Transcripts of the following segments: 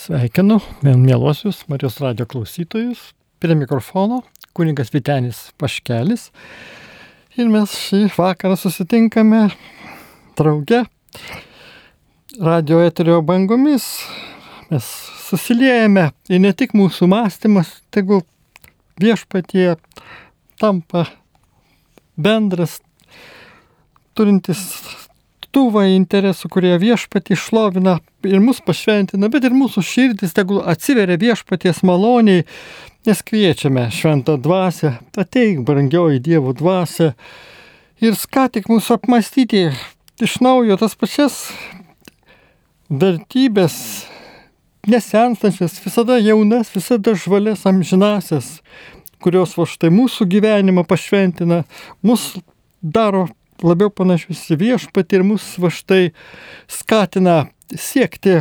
Sveikinu, mielosius Marijos radio klausytojus. Prie mikrofono kuningas Vitenis Paškelis. Ir mes šį vakarą susitinkame drauge radio eterio bangomis. Mes susiliejame ir ne tik mūsų mąstymas, tegul viešpatie tampa bendras, turintis tuvą interesų, kurie viešpatį šlovina ir mus pašventina, bet ir mūsų širdis tegul atsiveria viešpaties maloniai, nes kviečiame šventą dvasę, ateik, brangioji Dievo dvasė ir skatik mūsų apmastyti iš naujo tas pačias vertybės, nesenstančias, visada jaunas, visada žvalės amžinasias, kurios va štai mūsų gyvenimą pašventina, mus daro labiau panašius į viešpatį ir mus va štai skatina siekti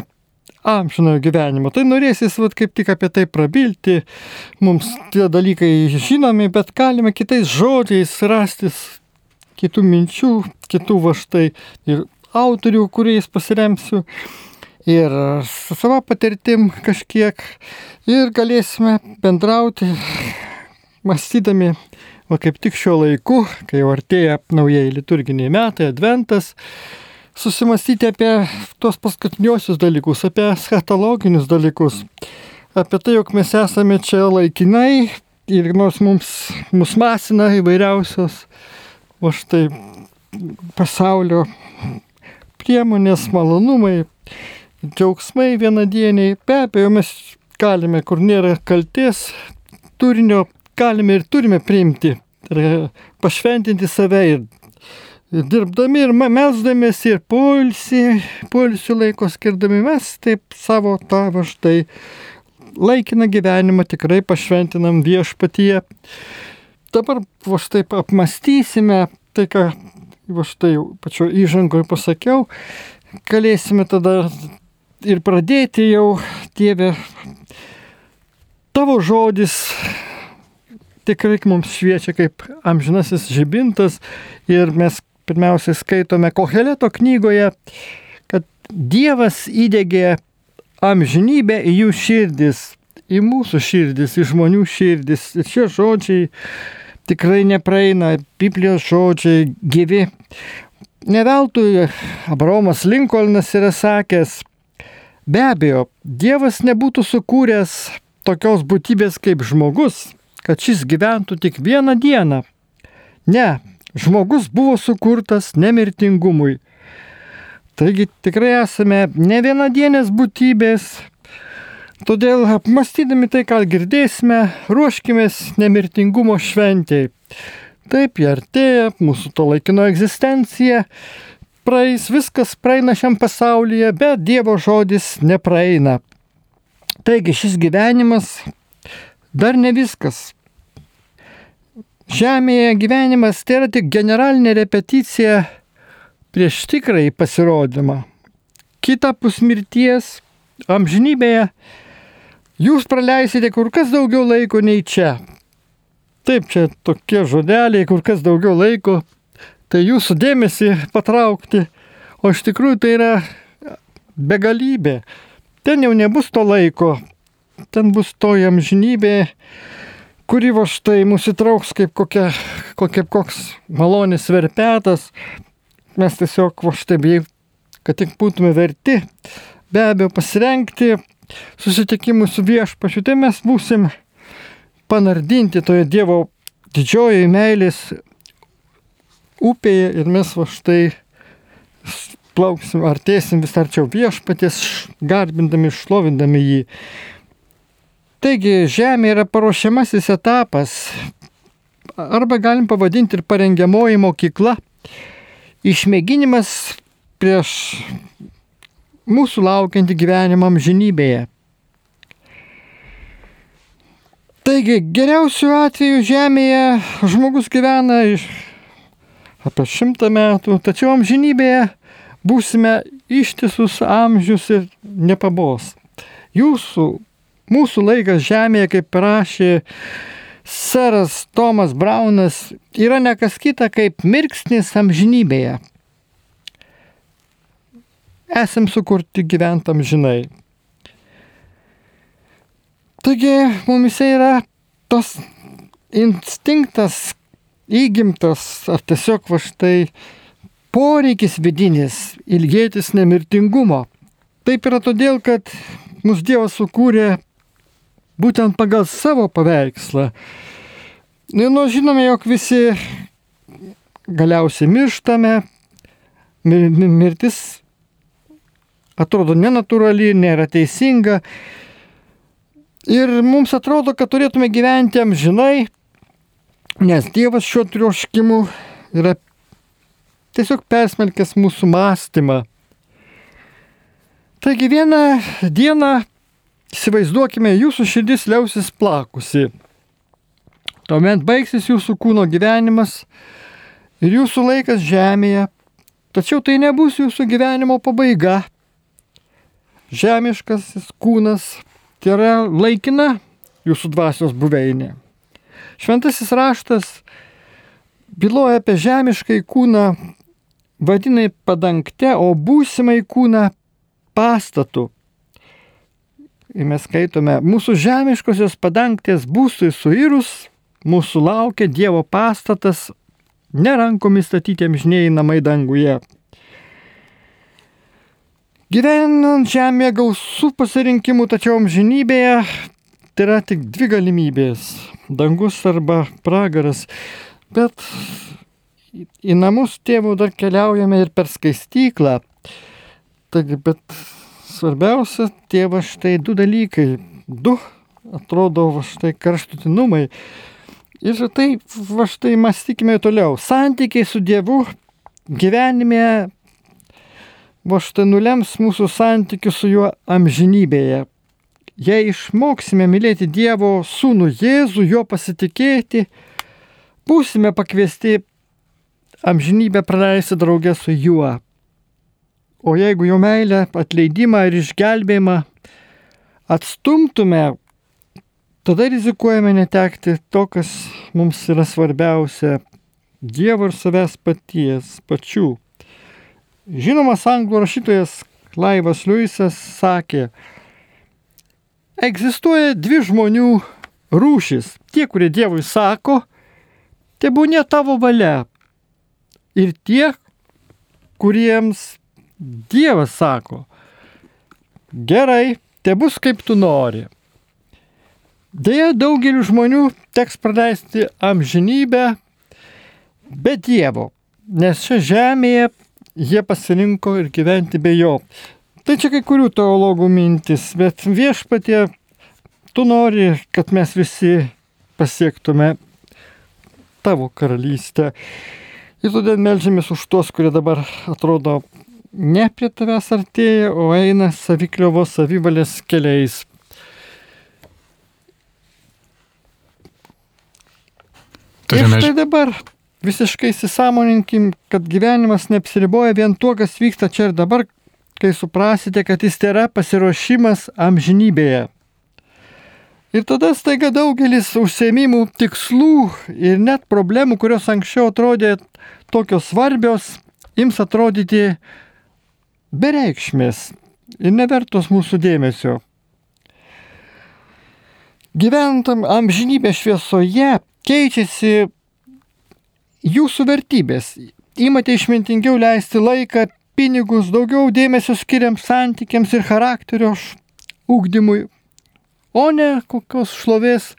amžinojo gyvenimo. Tai norėsis vat, kaip tik apie tai prabilti, mums tie dalykai žinomi, bet galime kitais žodžiais rastis kitų minčių, kitų va štai ir autorių, kuriais pasiremsiu. Ir su savo patirtim kažkiek ir galėsime bendrauti, mąstydami va kaip tik šiuo laiku, kai jau artėja naujieji liturginiai metai, adventas, susimastyti apie tos paskutiniosius dalykus, apie schatologinius dalykus, apie tai, jog mes esame čia laikinai ir nors mums mus masina įvairiausios, o štai pasaulio priemonės, malonumai, džiaugsmai vienadieniai, be abejo mes galime, kur nėra kalties, turinio galime ir turime priimti, tai pašventinti save ir, ir dirbdami, ir mesdamės, ir polsi, polsių laiko skirdami mes taip savo tą va štai laikiną gyvenimą tikrai pašventinam viešpatyje. Dabar va štai apmastysime tai, ką va štai pačio įžangoje pasakiau, galėsime tada ir pradėti jau, Dieve, tavo žodis tikrai mums šviečia kaip amžinasis žibintas ir mes pirmiausiai skaitome Koheleto knygoje, kad Dievas įdėgė amžinybę į jų širdis, į mūsų širdis, į žmonių širdis. Ir šie žodžiai tikrai nepraeina, Biblijos žodžiai gyvi. Neveltui Abraomas Lincolnas yra sakęs, be abejo, Dievas nebūtų sukūręs tokios būtybės kaip žmogus, kad šis gyventų tik vieną dieną. Ne, žmogus buvo sukurtas nemirtingumui. Taigi tikrai esame ne vienadienės būtybės, todėl apmastydami tai, ką girdėsime, ruoškimės nemirtingumo šventėjai. Taip, jie artėja, mūsų to laikino egzistencija praeis, viskas praeina šiam pasaulyje, bet Dievo žodis nepraeina. Taigi šis gyvenimas dar ne viskas. Žemėje gyvenimas tai yra tik generalinė repeticija prieš tikrąjį pasirodymą. Kita pusmirties, amžinybėje, jūs praleisite kur kas daugiau laiko nei čia. Taip, čia tokie žodeliai, kur kas daugiau laiko, tai jūsų dėmesį patraukti, o iš tikrųjų tai yra begalybė. Ten jau nebus to laiko, ten bus to amžinybė, kuri va štai mūsų įtrauks kaip kokia, kokia, koks malonis verpetas. Mes tiesiog va štai, kad tik būtume verti, be abejo pasirengti susitikimų su viešpačiu, tai mes būsim panardinti toje Dievo didžiojoje meilės upėje ir mes va štai plauksim, artėsim vis arčiau viešpatės, garbindami, šlovindami jį. Taigi Žemė yra paruošiamasis etapas, arba galim pavadinti ir parengiamoji mokykla, išmėginimas prieš mūsų laukiantį gyvenimą amžinybėje. Taigi geriausiu atveju Žemėje žmogus gyvena apie šimtą metų, tačiau amžinybėje būsime ištisus amžius ir nepabos. Jūsų Mūsų laikas Žemėje, kaip rašė seras Tomas Braunas, yra nekas kita kaip mirksnis amžinybėje. Esam sukurti gyventam žinai. Taigi mumise yra tas instinktas įgimtas, ar tiesiog va štai poreikis vidinis ilgėtis nemirtingumo. Taip yra todėl, kad mūsų Dievas sukūrė būtent pagal savo paveikslą. Ir nu, žinome, jog visi galiausiai mirštame, mirtis atrodo nenatūrali, nėra teisinga. Ir mums atrodo, kad turėtume gyventi amžinai, nes Dievas šiuo troškimu yra tiesiog persmelkęs mūsų mąstymą. Taigi vieną dieną, įsivaizduokime, jūsų širdis liausis plakusi. Tuomet baigsis jūsų kūno gyvenimas ir jūsų laikas žemėje. Tačiau tai nebus jūsų gyvenimo pabaiga. Žemiškasis kūnas tai yra laikina jūsų dvasios buveinė. Šventasis raštas byloja apie žemiškai kūną vadinai padangte, o būsimai kūną pastatu. Ir mes skaitome, mūsų žemiškosios padangtės būsui suirus, mūsų laukia Dievo pastatas, nerankomis statyti amžiniai namai danguje. Gyvenant žemėje gausų pasirinkimų, tačiau amžinybėje tai yra tik dvi galimybės - dangus arba pragaras. Bet į namus tėvų dar keliaujame ir per skaistyklą. Taigi, bet svarbiausia, tėvas štai du dalykai. Du, atrodo, va štai karštutinumai. Ir štai, va štai mąstykime toliau. Santykiai su Dievu gyvenime, va štai nulems mūsų santykių su juo amžinybėje. Jei išmoksime mylėti Dievo sūnų Jėzų, jo pasitikėti, būsime pakviesti amžinybę praleisti draugę su juo. O jeigu jo meilę, atleidimą ir išgelbėjimą atstumtume, tada rizikuojame netekti to, kas mums yra svarbiausia - Dievo ir savęs paties, pačių. Žinomas anglų rašytojas Laivas Liujisas sakė, egzistuoja dvi žmonių rūšis. Tie, kurie Dievui sako, tebūnė tavo valia, ir tie, kuriems Dievas sako, gerai, te bus kaip tu nori. Deja, daugeliu žmonių teks praleisti amžinybę be Dievo, nes čia žemėje jie pasirinko ir gyventi be jo. Tai čia kai kurių teologų mintis, bet viešpatie, tu nori, kad mes visi pasiektume tavo karalystę. Ir todėl melžiamės už tuos, kurie dabar atrodo ne prie tavęs artėja, o eina savikliovos savivalės keliais. Turime... Ir štai dabar visiškai įsisamoninkim, kad gyvenimas neapsiriboja vien tuo, kas vyksta čia ir dabar, kai suprasite, kad jis yra pasiruošimas amžinybėje. Ir tada staiga daugelis užsiemimų, tikslų ir net problemų, kurios anksčiau atrodė tokios svarbios, ims atrodyti bereikšmės ir nevertos mūsų dėmesio. Gyventam amžinybė šviesoje keičiasi jūsų vertybės. Įmate išmintingiau leisti laiką, pinigus, daugiau dėmesio skiriam santykiams ir charakterio ūkdymui o ne kokios šlovės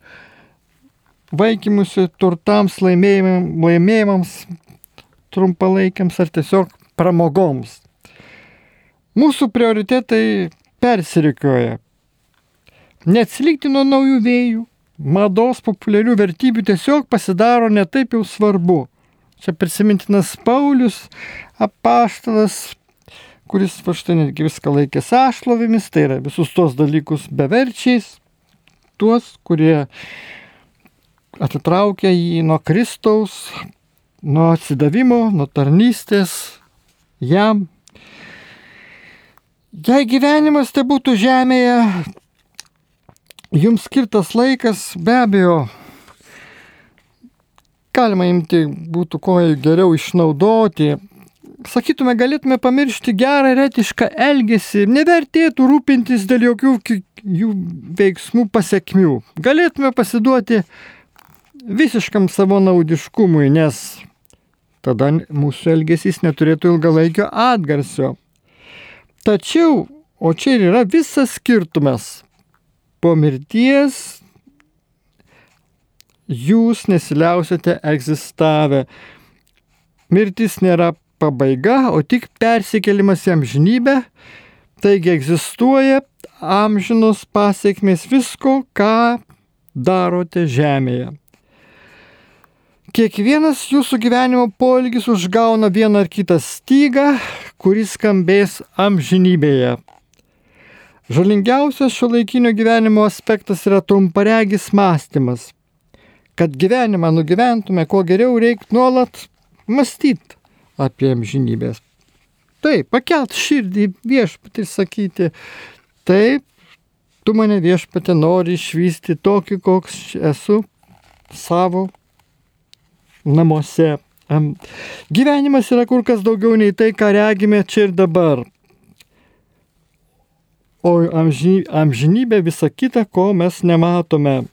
vaikymusi turtams, laimėjimams, laimėjimams trumpalaikiams ar tiesiog pramogoms. Mūsų prioritetai persirikioja. Neatsilikti nuo naujų vėjų, mados populiarių vertybių tiesiog pasidaro netaip jau svarbu. Čia prisimintinas Paulius, apaštalas, kuris va štai netgi viską laikė sąšlovėmis, tai yra visus tos dalykus beverčiais, tuos, kurie atitraukia jį nuo Kristaus, nuo atsidavimo, nuo tarnystės jam. Jei gyvenimas te būtų žemėje, jums skirtas laikas be abejo galima imti būtų ko geriau išnaudoti, sakytume, galėtume pamiršti gerą ir etišką elgesį, nevertėtų rūpintis dėl jokių jų veiksmų pasiekmių. Galėtume pasiduoti visiškam savo naudiškumui, nes tada mūsų elgesys neturėtų ilgalaikio atgarsio. Tačiau, o čia ir yra visas skirtumas. Po mirties jūs nesiliausite egzistavę. Mirtis nėra pabaiga, o tik persikelimas į amžinybę. Taigi egzistuoja amžinos pasiekmes visko, ką darote žemėje. Kiekvienas jūsų gyvenimo poelgis užgauna vieną ar kitą stygą, kuris skambės amžinybėje. Žalingiausias šio laikinio gyvenimo aspektas yra trumparegis mąstymas. Kad gyvenimą nugyventume, kuo geriau reikia nuolat mąstyti apie amžinybės. Taip, pakelt širdį viešpatį ir sakyti, taip, tu mane viešpatė nori išvysti tokį, koks esu savo namuose. Gyvenimas yra kur kas daugiau nei tai, ką regime čia ir dabar. O amžinybė visa kita, ko mes nematome.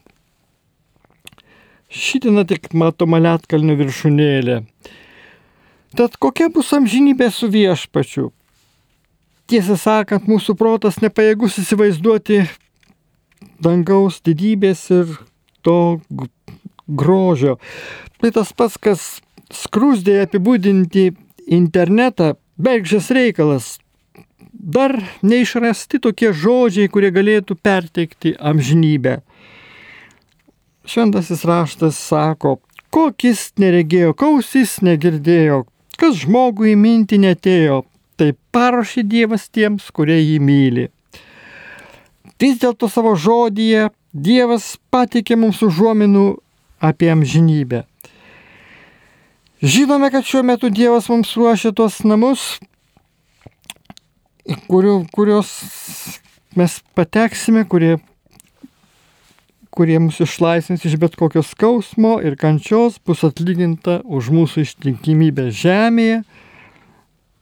Šitina tik matoma lietkalnio viršūnėlė. Tad kokia bus amžinybė su viešpačiu? Tiesą sakant, mūsų protas nepajėgus įsivaizduoti dangaus didybės ir to grožio. Tai tas pats, kas skrūsdėje apibūdinti internetą, bergžės reikalas. Dar neišrasti tokie žodžiai, kurie galėtų perteikti amžinybę. Šventasis raštas sako, kokis neregėjo, kausis negirdėjo, kas žmogui minti netėjo, tai paruošė Dievas tiems, kurie jį myli. Vis dėlto savo žodyje Dievas pateikė mums užuominų apie amžinybę. Žinome, kad šiuo metu Dievas mums ruošia tuos namus, kuriu, kurios mes pateksime, kurie, kurie mus išlaisvins iš bet kokio skausmo ir kančios, bus atlyginta už mūsų ištikimybę žemėje,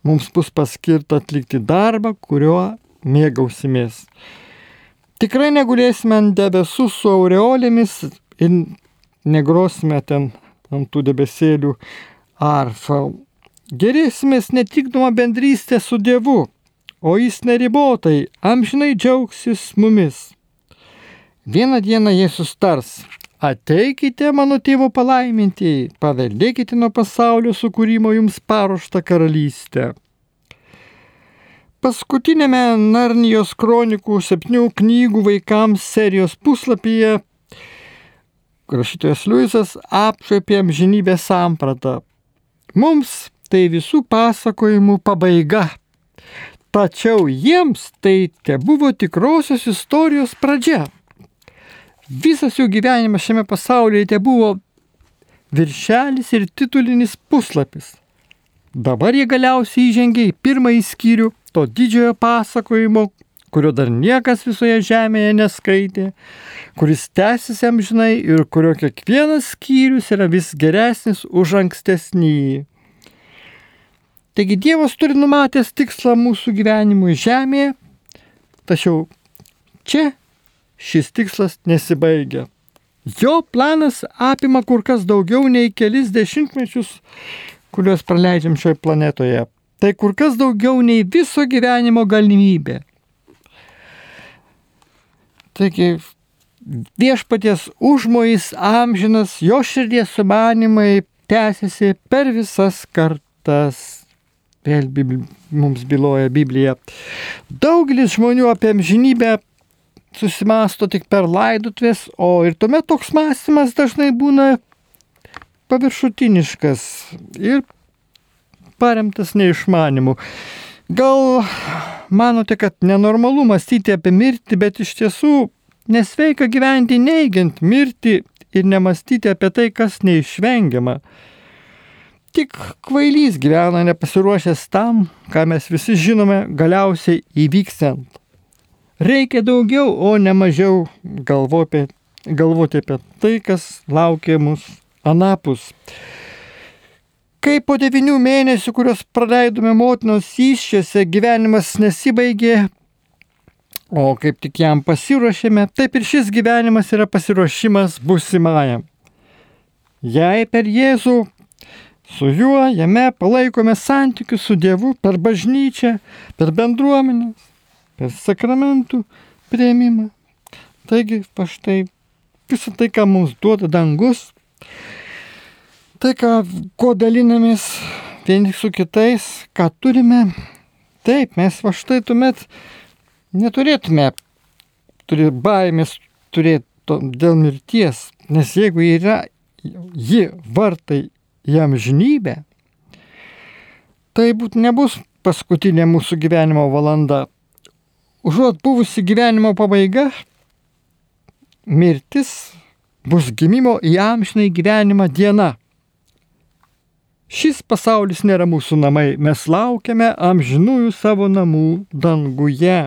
mums bus paskirta atlikti darbą, kuriuo mėgausimės. Tikrai negulėsime ant debesų su aureolėmis ir negrosime ten ant tų debesėlių arfą. Gerėsimės netikdama bendrystė su Dievu, o Jis neribotai, amžinai džiaugsis mumis. Vieną dieną Jėzus tars, ateikite mano tėvo palaimintieji, paveldėkite nuo pasaulio sukūrimo jums paruoštą karalystę. Paskutinėme Narnijos kronikų septynių knygų vaikams serijos puslapyje rašytojas Liujisas apšaipė amžinybės sampratą. Mums tai visų pasakojimų pabaiga. Tačiau jiems tai te buvo tikrosios istorijos pradžia. Visas jų gyvenimas šiame pasaulyje te buvo viršelis ir titulinis puslapis. Dabar jie galiausiai įžengė į pirmąjį skyrių to didžiojo pasakojimo, kurio dar niekas visoje žemėje neskaitė, kuris tęsiasi amžinai ir kurio kiekvienas skyrius yra vis geresnis už ankstesnį. Taigi Dievas turi numatęs tikslą mūsų gyvenimui žemėje, tačiau čia šis tikslas nesibaigia. Jo planas apima kur kas daugiau nei kelis dešimtmečius, kuriuos praleidžiam šioje planetoje. Tai kur kas daugiau nei viso gyvenimo galimybė. Taigi viešpaties užmojais amžinas, jo širdies sumanimai tęsiasi per visas kartas. Vėl mums byloja Biblija. Daugelis žmonių apie amžinybę susimasto tik per laidotvės, o ir tuomet toks mąstymas dažnai būna paviršutiniškas ir paremtas neišmanimu. Gal manote, kad nenormalu mąstyti apie mirtį, bet iš tiesų nesveika gyventi neigiant mirtį ir nemastyti apie tai, kas neišvengiama. Tik kvailys gyvena nepasiruošęs tam, ką mes visi žinome galiausiai įvykstant. Reikia daugiau, o ne mažiau galvoti, galvoti apie tai, kas laukia mus anapus. Kai po devinių mėnesių, kuriuos praleidome motinos įščiose, gyvenimas nesibaigė, o kaip tik jam pasiruošėme, taip ir šis gyvenimas yra pasiruošimas busimajam. Jei per Jėzų su juo jame palaikome santykius su Dievu per bažnyčią, per bendruomenės, per sakramentų prieimimą. Taigi, va štai visą tai, ką mums duoda dangus, tai, ką, ko dalinamės vieni su kitais, ką turime, taip, mes va štai tuomet neturėtume turi baimės turėti dėl mirties, nes jeigu yra ji vartai į amžinybę, tai būt nebus paskutinė mūsų gyvenimo valanda. Užuot buvusi gyvenimo pabaiga, mirtis bus gimimo į amžinai gyvenimą diena. Šis pasaulis nėra mūsų namai, mes laukiame amžinųjų savo namų danguje.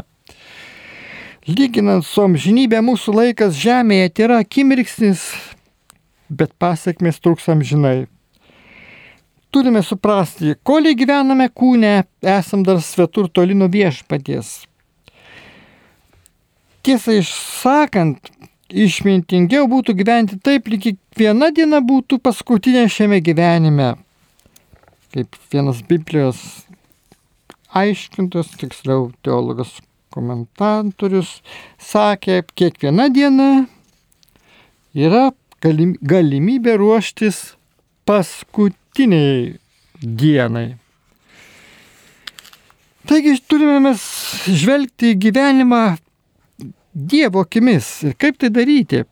Lyginant su amžinybė, mūsų laikas žemėje tai yra akimirksnis, bet pasiekmes truks amžinai. Turime suprasti, koliai gyvename kūne, esam dar svetur toli nuo viešpaties. Tiesą išsakant, išmintingiau būtų gyventi taip, lyg kiekviena diena būtų paskutinė šiame gyvenime. Kaip vienas Biblijos aiškintas, tiksliau teologas komentatorius sakė, kiekviena diena yra galimybė ruoštis paskutiniai dienai. Taigi turime mes žvelgti į gyvenimą Dievo akimis ir kaip tai daryti.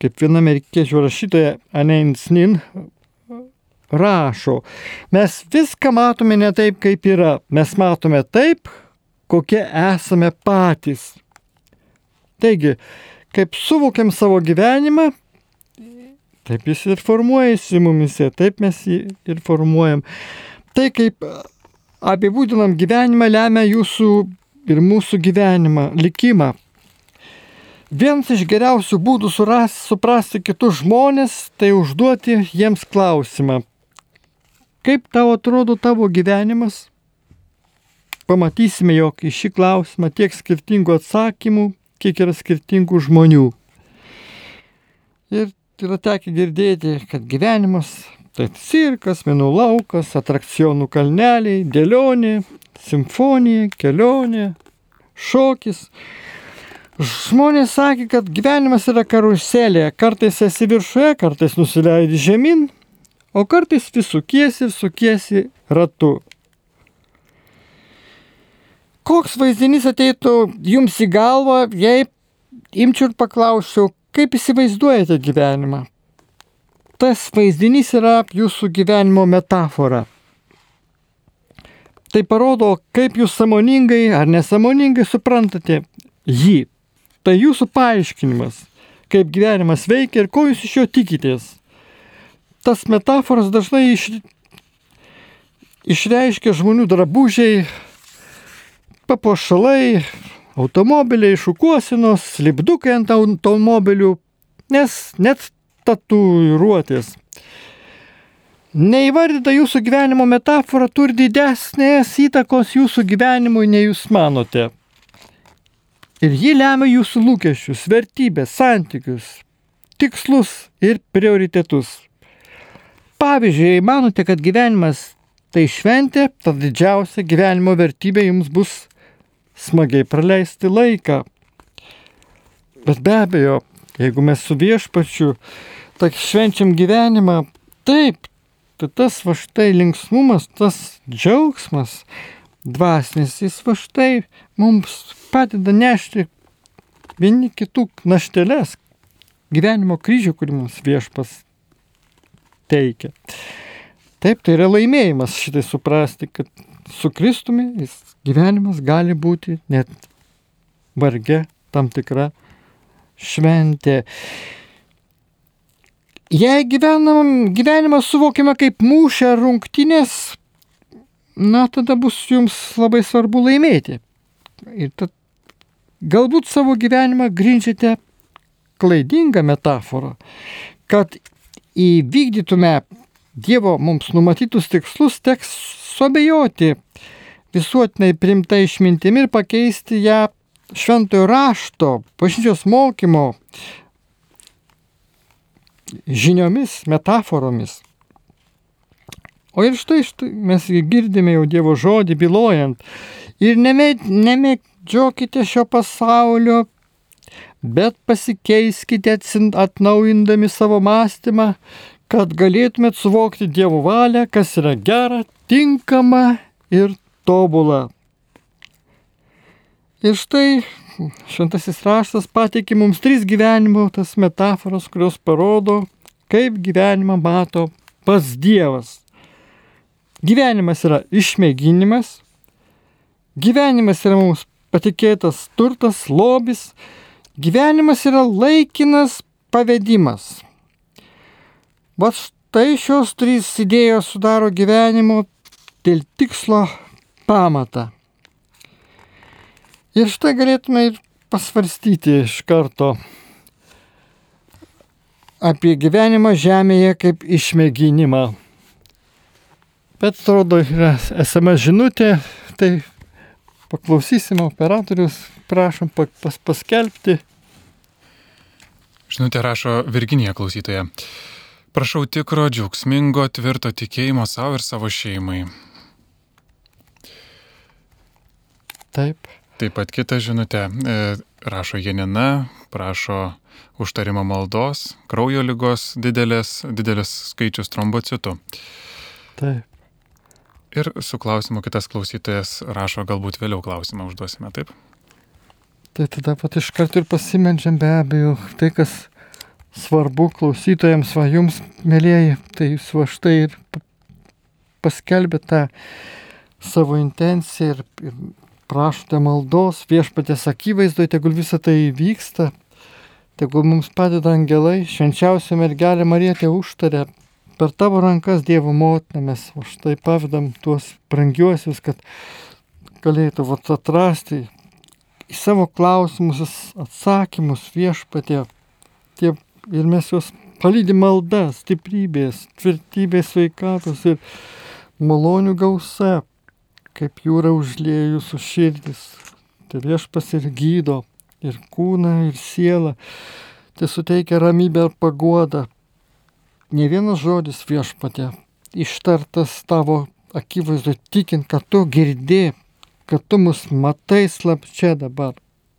Kaip viena amerikiečių rašytoja Anein Snin rašo, mes viską matome ne taip, kaip yra, mes matome taip, kokie esame patys. Taigi, kaip suvokiam savo gyvenimą, taip jis ir formuojasi mumise, taip mes jį ir formuojam. Tai kaip apibūdinam gyvenimą lemia jūsų ir mūsų gyvenimą, likimą. Vienas iš geriausių būdų suras, suprasti kitus žmonės, tai užduoti jiems klausimą. Kaip tau atrodo tavo gyvenimas? Pamatysime, jog į šį klausimą tiek skirtingų atsakymų, kiek yra skirtingų žmonių. Ir yra tekę girdėti, kad gyvenimas tai cirkas, menų laukas, atrakcionų kalneliai, dėlionė, simfonija, kelionė, šokis. Žmonės sakė, kad gyvenimas yra karuselė. Kartais esi viršuje, kartais nusileidi žemyn, o kartais vis sukiesi ir sukiesi ratu. Koks vaizdinys ateitų jums į galvą, jei imčiau ir paklausčiau, kaip įsivaizduojate gyvenimą? Tas vaizdinys yra jūsų gyvenimo metafora. Tai parodo, kaip jūs samoningai ar nesamoningai suprantate jį. Tai jūsų paaiškinimas, kaip gyvenimas veikia ir ko jūs iš jo tikitės. Tas metaforas dažnai iš, išreiškia žmonių drabužiai, papuošalai, automobiliai, šukuosinos, lipdukai ant automobilių, nes net tatuiruotės Neįvardyta jūsų gyvenimo metafora turi didesnės įtakos jūsų gyvenimui, nei jūs manote. Ir ji lemia jūsų lūkesčius, vertybės, santykius, tikslus ir prioritetus. Pavyzdžiui, jei manote, kad gyvenimas tai šventė, tad didžiausia gyvenimo vertybė jums bus smagiai praleisti laiką. Bet be abejo, jeigu mes su viešpačiu tak švenčiam gyvenimą, taip, Tai tas va štai linksmumas, tas džiaugsmas dvasinis, jis va štai mums padeda nešti vieni kitų našteles, gyvenimo kryžių, kurį mums viešpas teikia. Taip, tai yra laimėjimas šitai suprasti, kad su Kristumi jis gyvenimas gali būti net varge tam tikra šventė. Jei gyvenam, gyvenimą suvokime kaip mūšę rungtynės, na tada bus jums labai svarbu laimėti. Ir tad galbūt savo gyvenimą grindžiate klaidingą metaforą, kad įvykdytume Dievo mums numatytus tikslus teks suabejoti visuotinai primta išmintimi ir pakeisti ją šventojo rašto, bažnyčios mokymo žiniomis, metaforomis. O ir štai, štai mes girdime jau Dievo žodį bylojant. Ir nemėdžiokite šio pasaulio, bet pasikeiskite atnaujindami savo mąstymą, kad galėtumėt suvokti Dievo valią, kas yra gera, tinkama ir tobula. Ir štai šventasis raštas pateikė mums tris gyvenimo tas metaforas, kurios parodo, kaip gyvenimą mato pas Dievas. Gyvenimas yra išmėginimas, gyvenimas yra mums patikėtas turtas, lobis, gyvenimas yra laikinas pavedimas. Vat štai šios trys idėjos sudaro gyvenimo dėl tikslo pamatą. Ir štai galėtume ir pasvarstyti iš karto apie gyvenimą žemėje kaip išmėginimą. Bet atrodo, yra esama žinutė, tai paklausysime operatorius, prašom pas, paskelbti. Žinutė rašo Virginija klausytoja. Prašau tikro, džiaugsmingo, tvirto tikėjimo savo ir savo šeimai. Taip. Taip pat kita žinutė e, rašo Janina, prašo užtarimo maldos, kraujo lygos didelės, didelis skaičius trombocitų. Taip. Ir su klausimu kitas klausytojas rašo, galbūt vėliau klausimą užduosime, taip? Tai tada pat iš karto ir pasimenčiam be abejo tai, kas svarbu klausytojams, va jums, mėlyjeji, tai jūs va štai ir paskelbė tą savo intenciją ir, ir prašote maldos viešpatės akivaizdoje, tegul visą tai vyksta, tegul mums padeda angelai, švenčiausia mergelė Marietė užtarė per tavo rankas Dievo motiną mes už tai pavydam tuos brangiuosius, kad galėtų vat, atrasti į savo klausimus atsakymus viešpatė. Tie, ir mes juos palydim malda, stiprybės, tvirtybės, sveikatos ir malonių gausa, kaip jūra užliejus už širdis. Tai viešpas ir gydo ir kūną, ir sielą. Tai suteikia ramybę ir paguodą, ne vienas žodis viešpatė ištartas tavo akivaizdu tikint, kad tu girdi, kad tu mus matai slapčia dabar.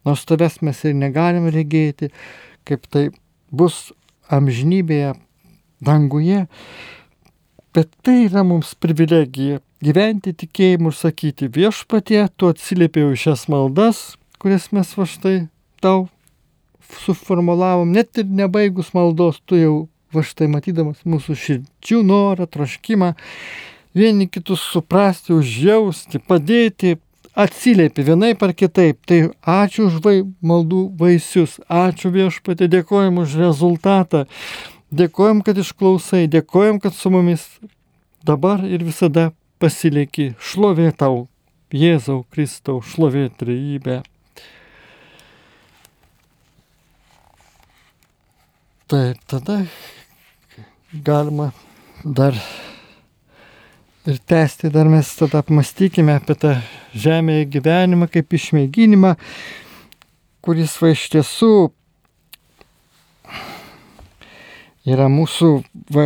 Nors tavęs mes ir negalim regėti, kaip tai bus amžinybėje, danguje. Bet tai yra mums privilegija gyventi tikėjimu ir sakyti viešpatie, tu atsiliepiau šias maldas, kurias mes va štai tau suformulavom, net ir nebaigus maldos, tu jau va štai matydamas mūsų širdžių norą, troškimą, vieni kitus suprasti, užjausti, padėti, atsiliepi vienaip ar kitaip. Tai ačiū už vai, maldų vaisius, ačiū viešpatė, dėkojom už rezultatą, dėkojom, kad išklausai, dėkojom, kad su mumis dabar ir visada pasilieki. Šlovė tau, Jėzau Kristau, šlovė trejybė. Tai tada galima dar ir tęsti, dar mes tada apmastykime apie tą žemėje gyvenimą kaip išmėginimą, kuris va iš tiesų yra mūsų va,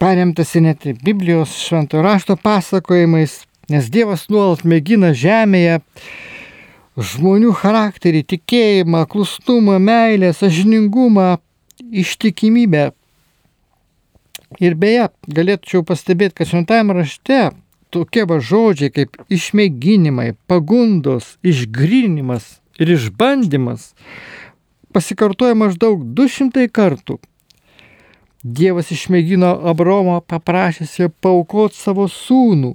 paremtas net Biblijos šventojo rašto pasakojimais, nes Dievas nuolat mėgina žemėje žmonių charakterį, tikėjimą, klustumą, meilę, sažiningumą, ištikimybę Ir beje, galėčiau pastebėti, kad šventajame rašte tokie va žodžiai kaip išmėginimai, pagundos, išgrinimas ir išbandymas pasikartoja maždaug 200 kartų. Dievas išmėgino Abromą paprašęs jo paukoti savo sūnų.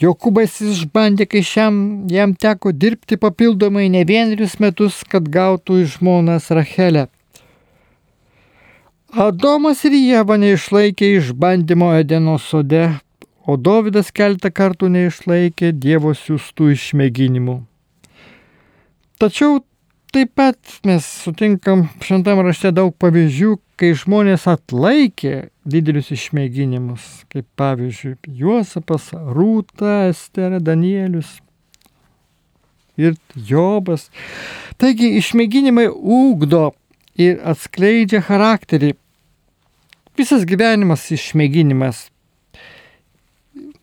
Jokūbas išbandė, kai šiam jam teko dirbti papildomai ne vienerius metus, kad gautų iš žmonas Rachelę. Adomas ir Jėva neišlaikė išbandymo Edeno sode, o Dovydas keltą kartų neišlaikė Dievo siūstų išmėginimų. Tačiau taip pat mes sutinkam šventam rašte daug pavyzdžių, kai žmonės atlaikė didelius išmėginimus, kaip pavyzdžiui Juozapas, Rūta, Esterė, Danielius ir Jobas. Taigi išmėginimai ūkdo ir atskleidžia charakterį. Visas gyvenimas išmėginimas.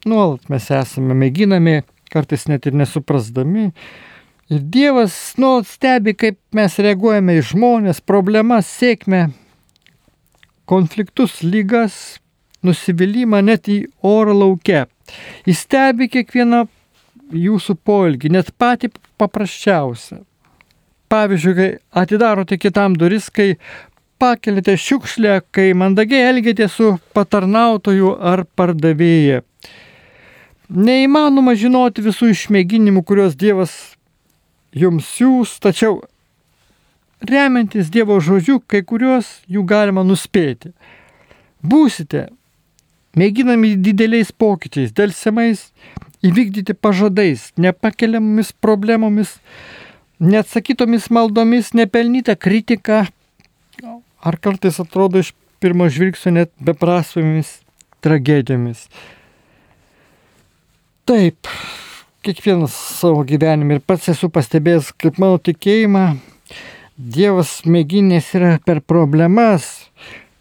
Nuolat mes esame mėginami, kartais net ir nesuprasdami, Ir Dievas nuolat stebi, kaip mes reaguojame į žmonės, problemas, sėkmę, konfliktus, lygas, nusivylimą net į oro lauke. Jis stebi kiekvieną jūsų poilgį, net patį paprasčiausią. Pavyzdžiui, kai atidarote kitam duris, kai pakelite šiukšlę, kai mandagiai elgėte su patarnautoju ar pardavėja. Neįmanoma žinoti visų išmėginimų, kuriuos Dievas jums siūs, tačiau remiantis Dievo žodžiu, kai kuriuos jų galima nuspėti. Būsite mėginami dideliais pokyčiais, dėlsiamais įvykdyti pažadais, nepakeliamomis problemomis, neatsakytomis maldomis, nepelnyta kritika, ar kartais atrodo iš pirmo žvilgsnio net beprasmėmis tragedijomis. Taip, kiekvienas savo gyvenime ir pats esu pastebėjęs, kaip mano tikėjimą Dievas mėginės yra per problemas,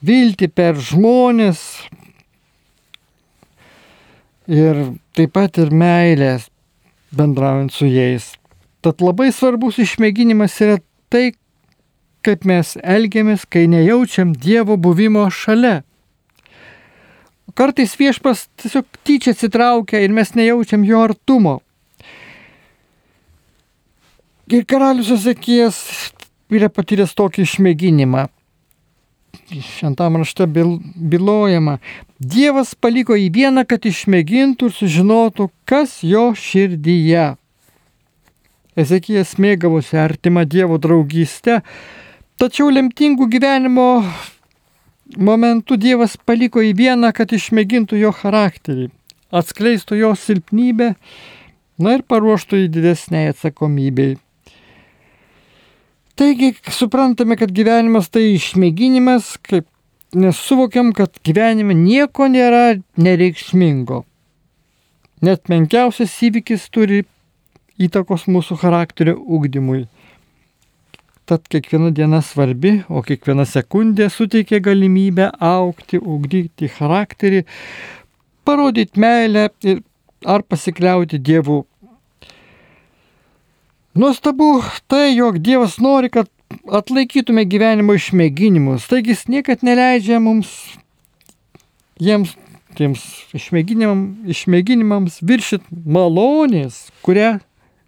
vilti per žmonės ir taip pat ir meilės bendraujant su jais. Tad labai svarbus išmėginimas yra tai, kaip mes elgiamės, kai nejaučiam Dievo buvimo šalia. Kartais viešpas tiesiog tyčia atsitraukia ir mes nejaučiam jo artumo. Ir karalius Ezekijas yra patyręs tokį išmėginimą. Šventam rašte bilojama. Dievas paliko į vieną, kad išmėgintų ir sužinotų, kas jo širdyje. Ezekijas mėgavosi artimą Dievo draugystę, tačiau lemtingų gyvenimo momentų Dievas paliko į vieną, kad išmėgintų jo charakterį, atskleistų jo silpnybę, na ir paruoštų į didesnį atsakomybei. Taigi suprantame, kad gyvenimas tai išmėginimas, kaip nesuvokiam, kad gyvenime nieko nėra nereikšmingo. Net menkiausias įvykis turi įtakos mūsų charakterio ugdymui. Tad kiekviena diena svarbi, o kiekviena sekundė suteikia galimybę aukti, ugdyti charakterį, parodyti meilę ir ar pasikliauti Dievu Nuostabu tai, jog Dievas nori, kad atlaikytume gyvenimo išmėginimus. Taigi jis niekad neleidžia mums jiems, tiems išmėginimam, išmėginimams viršit malonės, kurią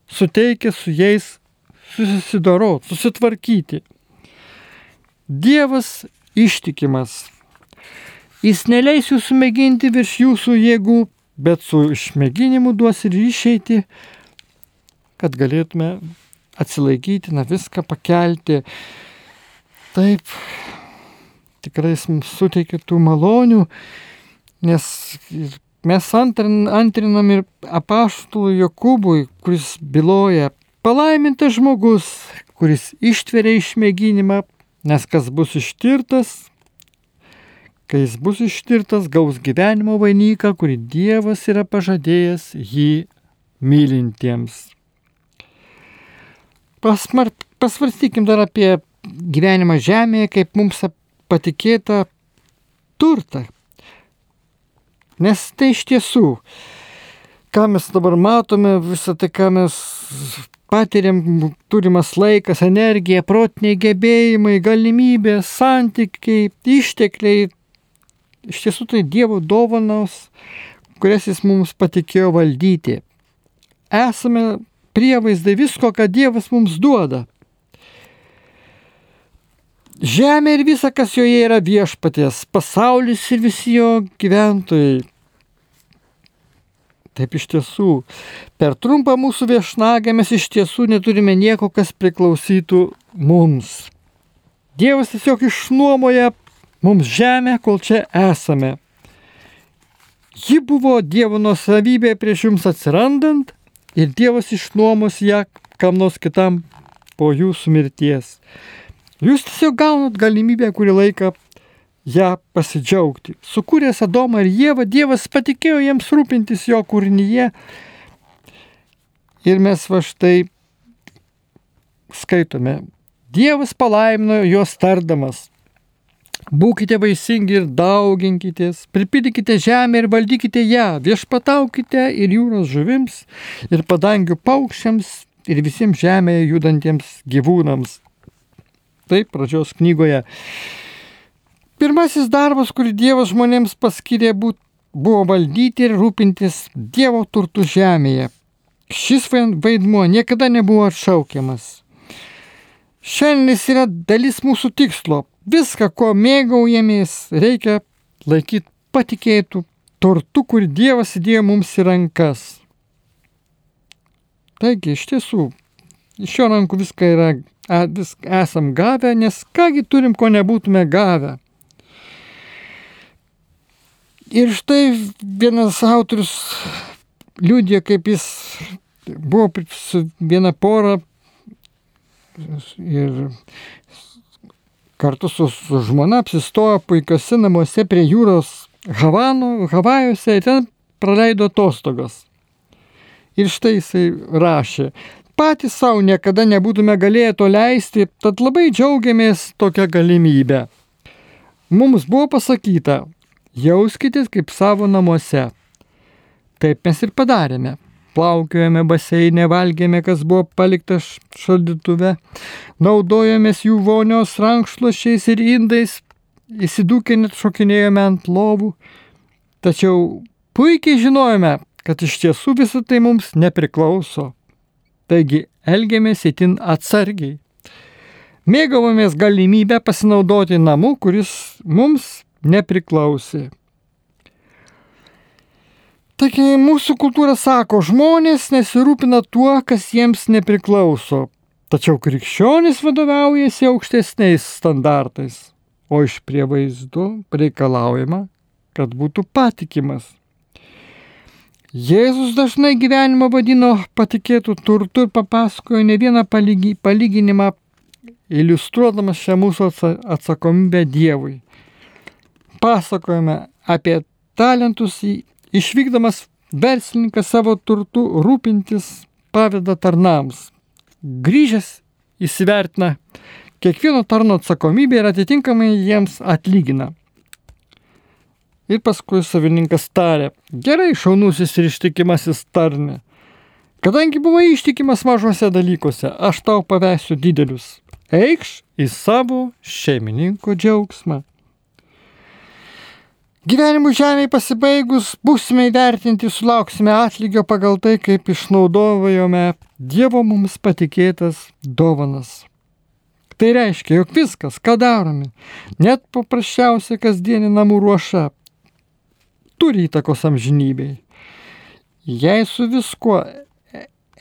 suteikia su jais susidorot, susitvarkyti. Dievas ištikimas. Jis neleis jūsų mėginti virš jūsų jėgų, bet su išmėginimu duos ir išeiti kad galėtume atsilaikyti, na viską pakelti. Taip, tikrai jis mums suteikia tų malonių, nes mes antrin, antrinam ir apaštului Jokūbui, kuris byloja, palaimintas žmogus, kuris ištveria išmėginimą, nes kas bus ištirtas, kai jis bus ištirtas, gaus gyvenimo vainiką, kurį Dievas yra pažadėjęs jį mylintiems. Pasmar, pasvarstykim dar apie gyvenimą žemėje, kaip mums patikėta turtą. Nes tai iš tiesų, ką mes dabar matome, visą tai, ką mes patiriam, turimas laikas, energija, protiniai gebėjimai, galimybės, santykiai, ištekliai, iš tiesų tai Dievo dovanos, kurias Jis mums patikėjo valdyti. Esame prievaizdai visko, ką Dievas mums duoda. Žemė ir visa, kas joje yra viešpaties, pasaulis ir visi jo gyventojai. Taip iš tiesų, per trumpą mūsų viešnagę mes iš tiesų neturime nieko, kas priklausytų mums. Dievas tiesiog išnuomoja mums žemę, kol čia esame. Ji buvo Dievo nusavybė prieš jums atsirandant ir Dievas išnuomos ją kam nors kitam po jūsų mirties. Jūs tiesiog gaunat galimybę kurį laiką ją pasidžiaugti. Sukūręs Adomą ir Jėvą, Dievas patikėjo jiems rūpintis jo kūrinyje. Ir mes va štai skaitome. Dievas palaimino juos tardamas. Būkite vaisingi ir dauginkitės, pripildykite žemę ir valdykite ją, viešpataukite ir jūros žuvims, ir padangių paukščiams, ir visiems žemėje judantiems gyvūnams. Taip, pradžios knygoje. Pirmasis darbas, kurį Dievas žmonėms paskyrė, buvo valdyti ir rūpintis Dievo turtų žemėje. Šis vaidmuo niekada nebuvo atšaukiamas. Šiandien jis yra dalis mūsų tikslo Viską, ko mėgaujamės, reikia laikyti patikėtų turtų, kur Dievas įdėjo mums į rankas. Taigi, iš tiesų, iš jo rankų viską yra, vis esam gavę, nes kągi turim, ko nebūtume gavę. Ir štai vienas autorius liūdė, kaip jis buvo su viena pora ir kartu su, su žmona apsistojo puikiuose namuose prie jūros Havanų, Havajuose ir ten praleido atostogas. Ir štai jisai rašė, patys savo niekada nebūtume galėję to leisti, tad labai džiaugiamės tokią galimybę. Mums buvo pasakyta, jauskitės kaip savo namuose. Taip mes ir padarėme plaukiojame baseinė, valgėme, kas buvo palikta šaldytuve, naudojomės jų vonios rankšluošiais ir indais, įsidūkę net šokinėjome ant lovų, tačiau puikiai žinojome, kad iš tiesų visą tai mums nepriklauso. Taigi elgėmės itin atsargiai. Mėgavomės galimybę pasinaudoti namu, kuris mums nepriklausė. Taigi mūsų kultūra sako, žmonės nesirūpina tuo, kas jiems nepriklauso. Tačiau krikščionys vadovaujasi aukštesniais standartais, o iš prievaizdų reikalaujama, kad būtų patikimas. Jėzus dažnai gyvenimą vadino patikėtų turtu ir papasakojo ne vieną palygi, palyginimą, iliustruodamas šią mūsų atsakomybę Dievui. Pasakojame apie talentus Išvykdamas verslininkas savo turtų rūpintis paveda tarnams. Grįžęs įsivertina kiekvieno tarno atsakomybę ir atitinkamai jiems atlygina. Ir paskui savininkas tarė, gerai šaunusis ir ištikimasis tarne. Kadangi buvai ištikimas mažose dalykuose, aš tau pavesiu didelius. Eikš į savo šeimininko džiaugsmą. Gyvenimų žemėje pasibaigus būsime įvertinti, sulauksime atlygio pagal tai, kaip išnaudojome Dievo mums patikėtas dovanas. Tai reiškia, jog viskas, ką darome, net paprasčiausia kasdienė namų ruoša, turi įtakos amžinybei. Jei su viskuo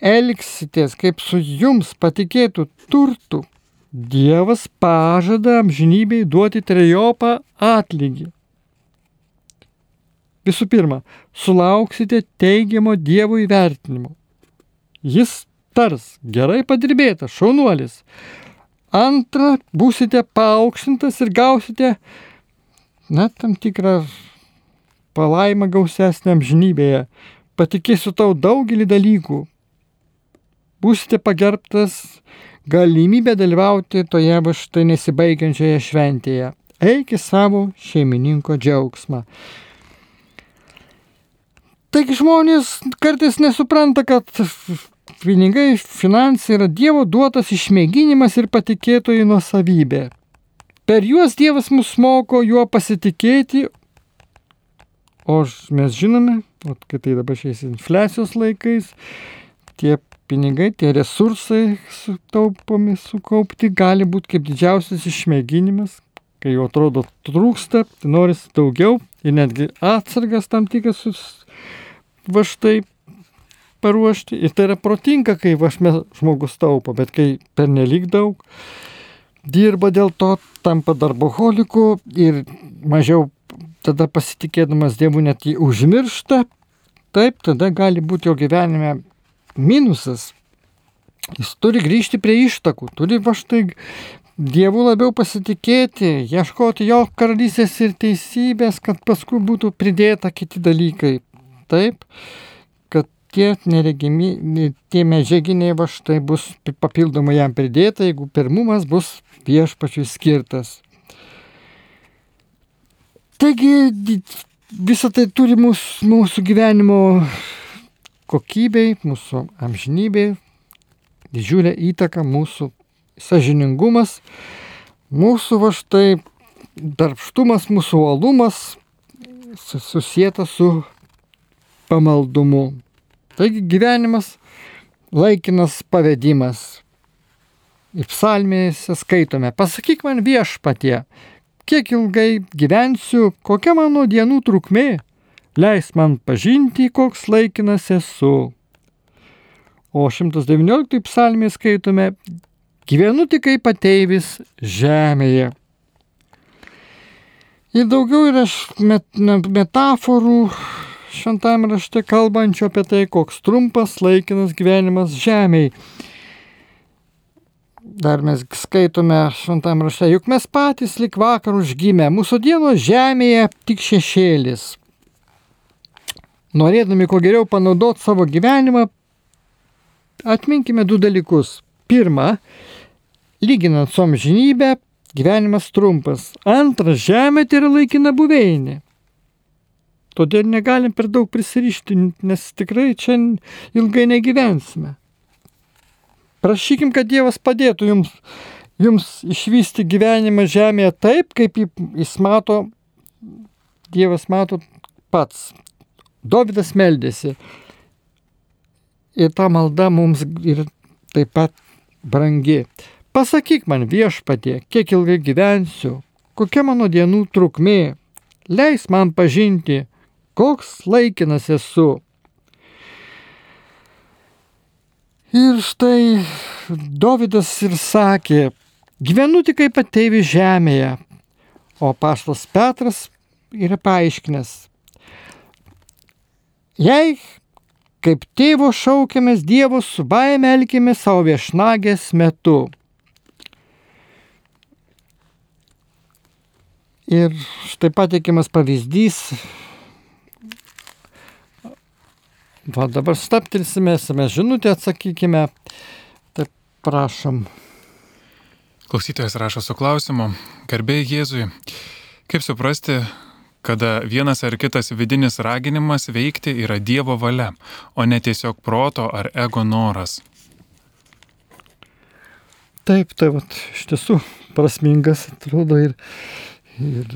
elgsitės kaip su jums patikėtų turtų, Dievas pažada amžinybei duoti trejopą atlygį. Visų pirma, sulauksite teigiamo Dievo įvertinimo. Jis tars, gerai padirbėta, šaunuolis. Antra, būsite paaukštintas ir gausite, na, tam tikrą palaimą gausesnę amžinybėje. Patikėsiu tau daugelį dalykų. Būsite pagerbtas galimybę dalyvauti toje va štai nesibaigiančioje šventėje. Eik į savo šeimininko džiaugsmą. Taigi žmonės kartais nesupranta, kad pinigai, finansai yra Dievo duotas išmėginimas ir patikėtojų nuosavybė. Per juos Dievas mus moko juo pasitikėti, o mes žinome, kad tai dabar šiais infliacijos laikais, tie pinigai, tie resursai sutaupomi, sukaupti gali būti kaip didžiausias išmėginimas, kai jau atrodo trūksta, tai norisi daugiau ir netgi atsargas tam tikras va štai paruošti. Ir tai yra protinga, kai vašme žmogus taupo, bet kai pernelyg daug dirba dėl to, tampa darboholiku ir mažiau tada pasitikėdamas Dievu net jį užmiršta, taip tada gali būti jo gyvenime minusas. Jis turi grįžti prie ištakų, turi va štai Dievu labiau pasitikėti, ieškoti jo karalystės ir teisybės, kad paskui būtų pridėta kiti dalykai. Taip, kad tie neregimi, tie medžiaginiai va štai bus papildomai jam pridėta, jeigu pirmumas bus viešpačiui skirtas. Taigi visą tai turi mūsų, mūsų gyvenimo kokybei, mūsų amžinybei, didžiulę įtaką mūsų sažiningumas, mūsų va štai darbštumas, mūsų uolumas susijęta su pamaldumu. Taigi gyvenimas laikinas pavedimas. Ir psalmėse skaitome, pasakyk man viešpatie, kiek ilgai gyvensiu, kokia mano dienų trukmė, leis man pažinti, koks laikinas esu. O 119 psalmė skaitome, gyvenu tik kaip ateivis žemėje. Ir daugiau yra met, metaforų šventame rašte kalbančių apie tai, koks trumpas laikinas gyvenimas žemėje. Dar mes skaitome šventame rašte, juk mes patys lik vakar užgimę, mūsų dienos žemėje tik šešėlis. Norėdami kuo geriau panaudoti savo gyvenimą, atminkime du dalykus. Pirma, lyginant su amžinybė, gyvenimas trumpas. Antra, žemė tai yra laikina buveinė. Todėl negalim per daug prisirišti, nes tikrai čia ilgai negyvensime. Prašykim, kad Dievas padėtų jums, jums išvysti gyvenimą žemėje taip, kaip jis mato, Dievas mato pats. Dovydas meldėsi. Ir ta malda mums ir taip pat brangi. Pasakyk man viešpatie, kiek ilgai gyvensiu, kokia mano dienų trukmė, leis man pažinti, koks laikinas esu. Ir štai Davidas ir sakė, gyvenu tik kaip ateivi žemėje, o paštas Petras yra paaiškinęs. Jei kaip tėvo šaukiamės Dievo su baime elkime savo viešnagės metu. Ir štai pateikiamas pavyzdys. Va dabar staptilsime, mes žinutę atsakykime. Taip prašom. Klausytojas rašo su klausimu. Garbėjai Jėzui. Kaip suprasti, kada vienas ar kitas vidinis raginimas veikti yra Dievo valia, o ne tiesiog proto ar ego noras. Taip, tai vat, iš tiesų prasmingas atrodo ir, ir,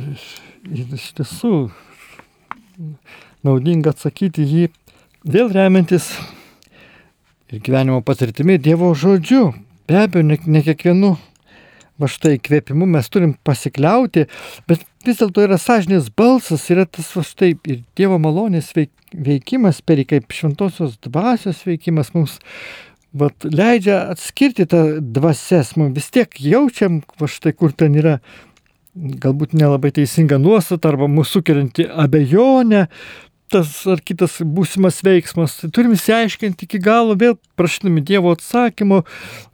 ir iš tiesų naudinga atsakyti jį vėl remiantis ir gyvenimo patirtimi Dievo žodžiu. Be abejo, ne, ne kiekvienu va štai įkvėpimu mes turim pasikliauti, bet vis dėlto yra sąžinės balsas, yra tas va štai ir Dievo malonės veik, veikimas, per kaip šventosios dvasios veikimas mums vat, leidžia atskirti tą dvasias, mums vis tiek jaučiam, va štai kur ten yra galbūt nelabai teisinga nuostata arba mūsų sukelianti abejonę, tas ar kitas būsimas veiksmas. Tai turim įsiaiškinti iki galo, vėl prašydami Dievo atsakymo,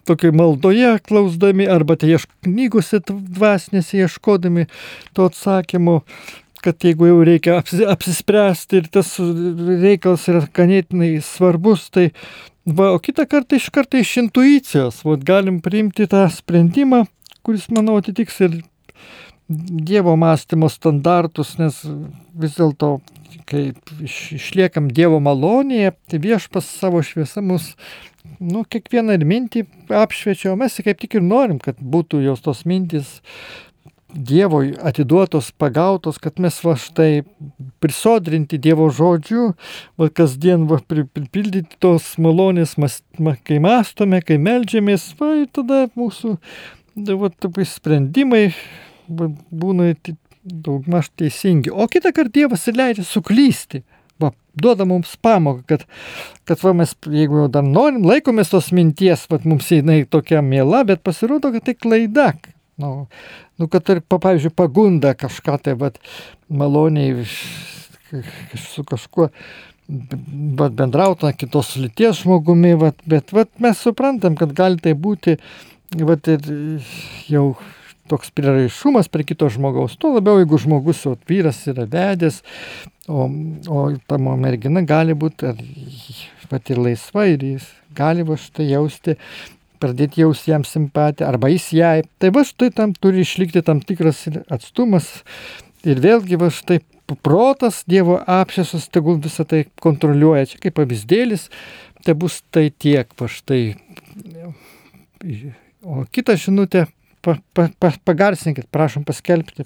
tokiai maldoje klausdami, arba tai knygose dvasinėse ieškodami to atsakymo, kad jeigu jau reikia apsispręsti ir tas reikalas yra ganėtinai svarbus, tai va, o kitą kartą iš karto iš intuicijos, va, galim priimti tą sprendimą, kuris, manau, atitiks ir Dievo mąstymo standartus, nes vis dėlto kai išliekam Dievo malonėje, tai viešpas savo šviesą mus, nu, kiekvieną ir mintį apšviečia, o mes kaip tik ir norim, kad būtų jos tos mintys Dievo atiduotos, pagautos, kad mes va štai prisodrinti Dievo žodžių, va kasdien va pripildyti tos malonės, mas, ma, kai mastome, kai melžiamės, va ir tada mūsų va, sprendimai būna daugmaž teisingi. O kitą kartą Dievas leidžia suklysti. Va, duoda mums pamoką, kad, kad va, mes, jeigu jau dar norim, laikomės tos minties, va, mums jinai tokia mėla, bet pasirodo, kad tai klaida. Nu, nu kad ir, pavyzdžiui, pagunda kažką tai, va, maloniai su kažkuo vat, bendrauti kitos lyties žmogumi, vat, bet vat, mes suprantam, kad gali tai būti vat, ir jau toks prieraišumas prie kito žmogaus, tuo labiau jeigu žmogus, o vyras yra vedęs, o, o ta mergina gali būti pat ir laisva ir jis gali va štai jausti, pradėti jausti jam simpatiją, arba jis jai. Tai va štai tam turi išlikti tam tikras atstumas ir vėlgi va štai protas, Dievo apšėsas, tegul visą tai kontroliuoja. Čia kaip pavyzdėlis, tai bus tai tiek, va štai. O kitą žinutę pa, pa, pa, pagarsinkit, prašom paskelbti.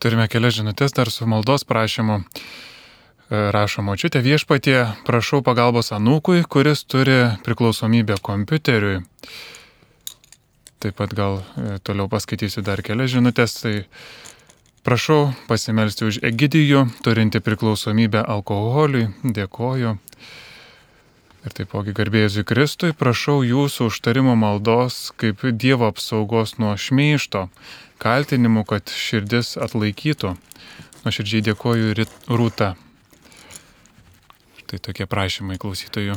Turime kelias žinutės dar su maldos prašymu. E, rašo močiutė viešpatie, prašau pagalbos anūkui, kuris turi priklausomybę kompiuteriui. Taip pat gal e, toliau paskaitysiu dar kelias žinutės. Tai prašau pasimelsti už Egidijų, turinti priklausomybę alkoholiui. Dėkoju. Ir taipogi garbėjusui Kristui prašau jūsų užtarimo maldos kaip Dievo apsaugos nuo šmeišto, kaltinimų, kad širdis atlaikytų. Nuoširdžiai dėkoju Rūta. Tai tokie prašymai klausytojų.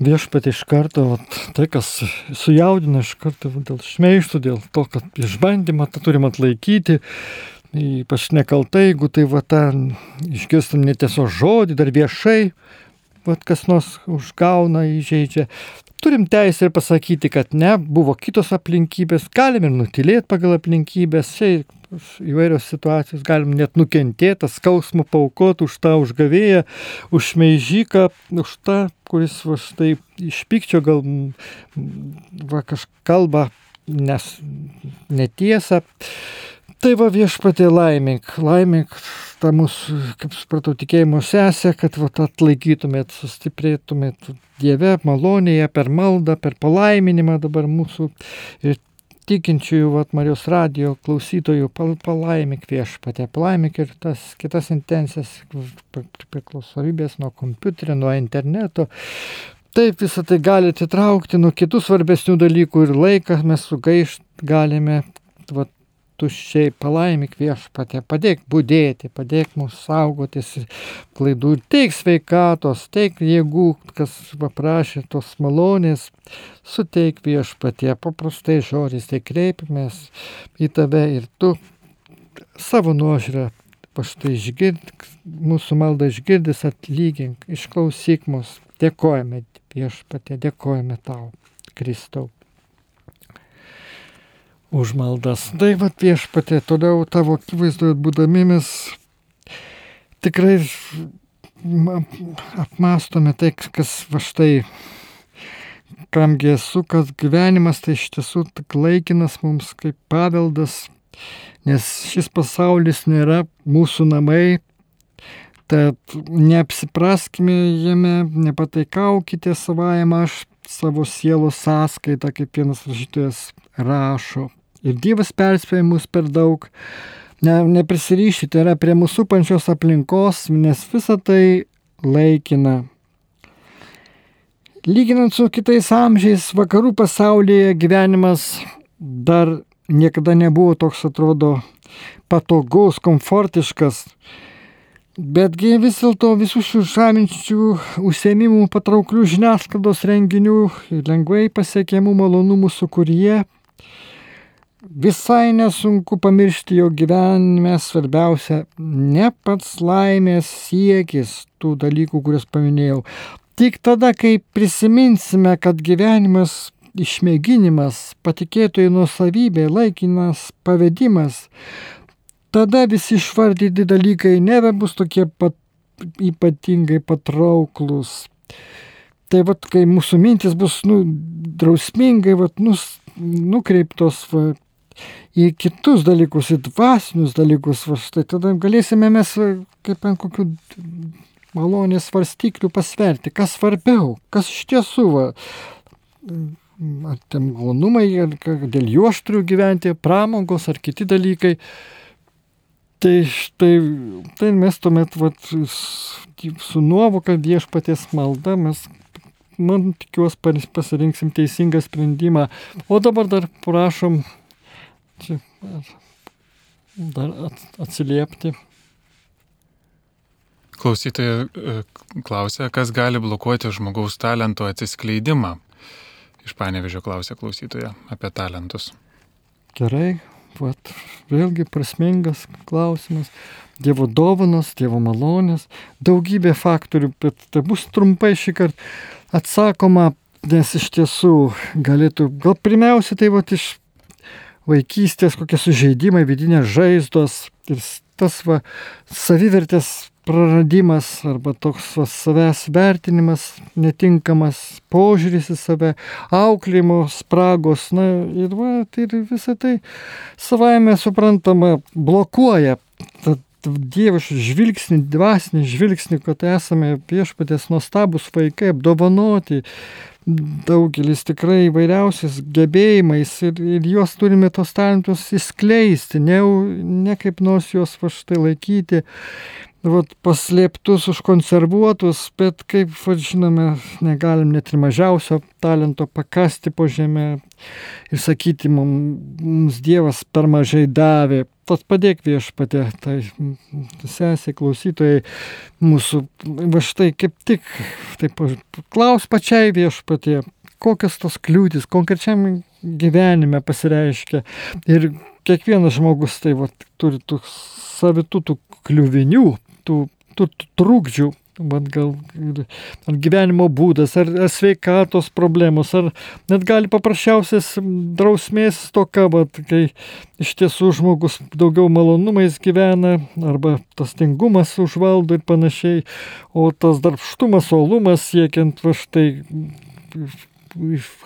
Viešpat iš karto, vat, tai kas sujaudina iš karto dėl šmeištų, dėl to, kad išbandymą tą turim atlaikyti, ypač nekaltai, jeigu tai va ten išgirstam netiesos žodį, dar viešai, vat, kas nors užgauna, įžeidžia. Turim teisę ir pasakyti, kad ne, buvo kitos aplinkybės, galim ir nutilėti pagal aplinkybės, čia įvairios situacijos, galim net nukentėti, skausmų paukoti už tą užgavėją, už šmeižyką, už tą, kuris va štai iš pykčio gal va kažką kalba, nes netiesa. Tai va viešpatė laimink, laimink tą mūsų, kaip supratau, tikėjimo sesę, kad va, atlaikytumėt, sustiprėtumėt Dieve, malonėje, per maldą, per palaiminimą dabar mūsų ir tikinčiųjų vat, Marijos radio klausytojų pal, palaimik viešpatė, palaimik ir tas kitas intencijas, priklausomybės nuo kompiuterio, nuo interneto. Taip visą tai gali atitraukti nuo kitų svarbesnių dalykų ir laiką mes sugaišt galime vat, tuščiai palaimik viešpatė, padėk būdėti, padėk mūsų saugotis klaidų, teik sveikatos, teik jėgų, kas paprašė tos malonės, suteik viešpatė, paprastai žodžiais, tai kreipiamės į tave ir tu savo nuožiūrą paštai išgird, mūsų maldą išgirdęs atlygink, išklausyk mus, dėkojame viešpatė, dėkojame tau, Kristau už maldas. Tai va viešpatė, toliau tavo akivaizdoje būdami mes tikrai apmastome tai, kas va štai, kamgi esu, kad gyvenimas tai iš tiesų tik laikinas mums kaip paveldas, nes šis pasaulis nėra mūsų namai, tad neapsipraskime jame, nepataikaukite savajam aš savo sielos sąskaitą, kaip vienas rašytojas rašo. Ir Dievas perspėja mus per daug. Ne, neprisirišyti yra prie mūsų pančios aplinkos, nes visa tai laikina. Lyginant su kitais amžiais, vakarų pasaulyje gyvenimas dar niekada nebuvo toks, atrodo, patogus, komfortiškas. Betgi vis dėlto visų šių žaminčių užsiemimų patrauklių žiniasklaidos renginių lengvai pasiekiamų malonumų sukūrėje visai nesunku pamiršti, jo gyvenime svarbiausia ne pats laimės siekis tų dalykų, kuriuos paminėjau. Tik tada, kai prisiminsime, kad gyvenimas išmėginimas, patikėtojai nuosavybė, laikinas pavedimas, tada visi išvardyti dalykai nebebus tokie pat ypatingai patrauklus. Tai vad, kai mūsų mintis bus nu, drausmingai vat, nus, nukreiptos va, į kitus dalykus, į dvasinius dalykus, va, štai tada galėsime mes kaip ant kokių malonės svarstyklių pasverti, kas svarbiau, kas iš tiesų, va, ar tie malonumai, ar dėl jų aš turiu gyventi, pramogos ar kiti dalykai. Tai štai, tai mes tuomet vat, su nuovoka viešpatės malda mes man tikiuosi pasirinksim teisingą sprendimą. O dabar dar prašom čia dar atsiliepti. Klausytojai e, klausia, kas gali blokuoti žmogaus talento atsiskleidimą. Iš panevežio klausia klausytoja apie talentus. Gerai, vat, vėlgi prasmingas klausimas. Dievo dovanos, Dievo malonės, daugybė faktorių, bet tai bus trumpai šį kartą atsakoma, nes iš tiesų galėtų, gal pirmiausia, tai vat iš vaikystės kokie sužeidimai, vidinės žaizdos ir tas va, savivertės praradimas arba toks va, savęs vertinimas netinkamas, požiūris į save, auklėjimo spragos, na ir, va, tai ir visą tai savaime suprantama blokuoja dievišką žvilgsnį, dvasinį žvilgsnį, kad esame viešpatės nuostabus vaikai, apdovanoti, daugelis tikrai įvairiausiais gebėjimais ir, ir juos turime tos talentus įskleisti, ne, ne kaip nors juos va štai laikyti, vat, paslėptus, užkonservuotus, bet kaip va, žinome, negalim net ir mažiausio talento pakasti po žemę ir sakyti, mums Dievas per mažai davė. Tas padėk viešpatė, tai sesė klausytojai mūsų, va štai kaip tik, taip, klaus pačiai viešpatė, kokios tos kliūtis konkrečiam gyvenime pasireiškia. Ir kiekvienas žmogus tai va, turi tų savitų tų kliuvinių, tų, tų trūkdžių, man gal ar gyvenimo būdas, ar, ar sveikatos problemos, ar net gali paprasčiausias drausmės toka, bet kai iš tiesų žmogus daugiau malonumais gyvena, arba tas tingumas užvaldo ir panašiai, o tas darbštumas, olumas siekiant va štai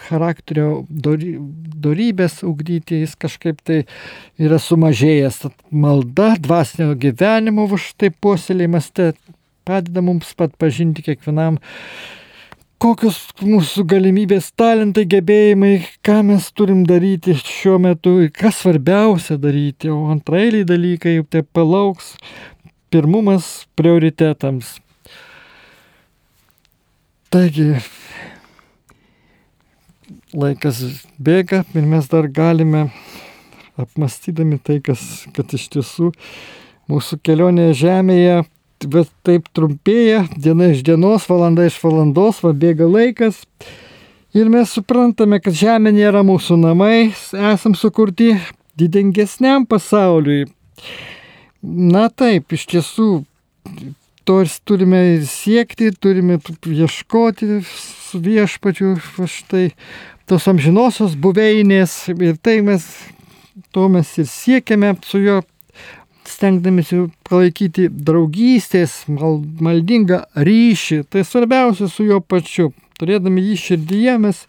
charakterio dory, dorybės ugdyti, jis kažkaip tai yra sumažėjęs. Tad malda, dvasinio gyvenimo už tai puoselėjimas, tai padeda mums pat pažinti kiekvienam, kokios mūsų galimybės, talentai, gebėjimai, ką mes turim daryti šiuo metu, kas svarbiausia daryti, o antrailiai dalykai tai palauks pirmumas prioritetams. Taigi, laikas bėga ir mes dar galime, apmastydami tai, kas, kad iš tiesų mūsų kelionė žemėje bet taip trumpėja, diena iš dienos, valanda iš valandos, va bėga laikas. Ir mes suprantame, kad žemė nėra mūsų namai, esam sukurti didingesniam pasauliui. Na taip, iš tiesų, to ir turime siekti, turime ieškoti su viešpačiu, štai tos amžinosios buveinės ir tai mes, to mes ir siekiame su juo, stengdamėsi palaikyti draugystės, mal, maldingą ryšį, tai svarbiausia su juo pačiu. Turėdami jį širdyje mes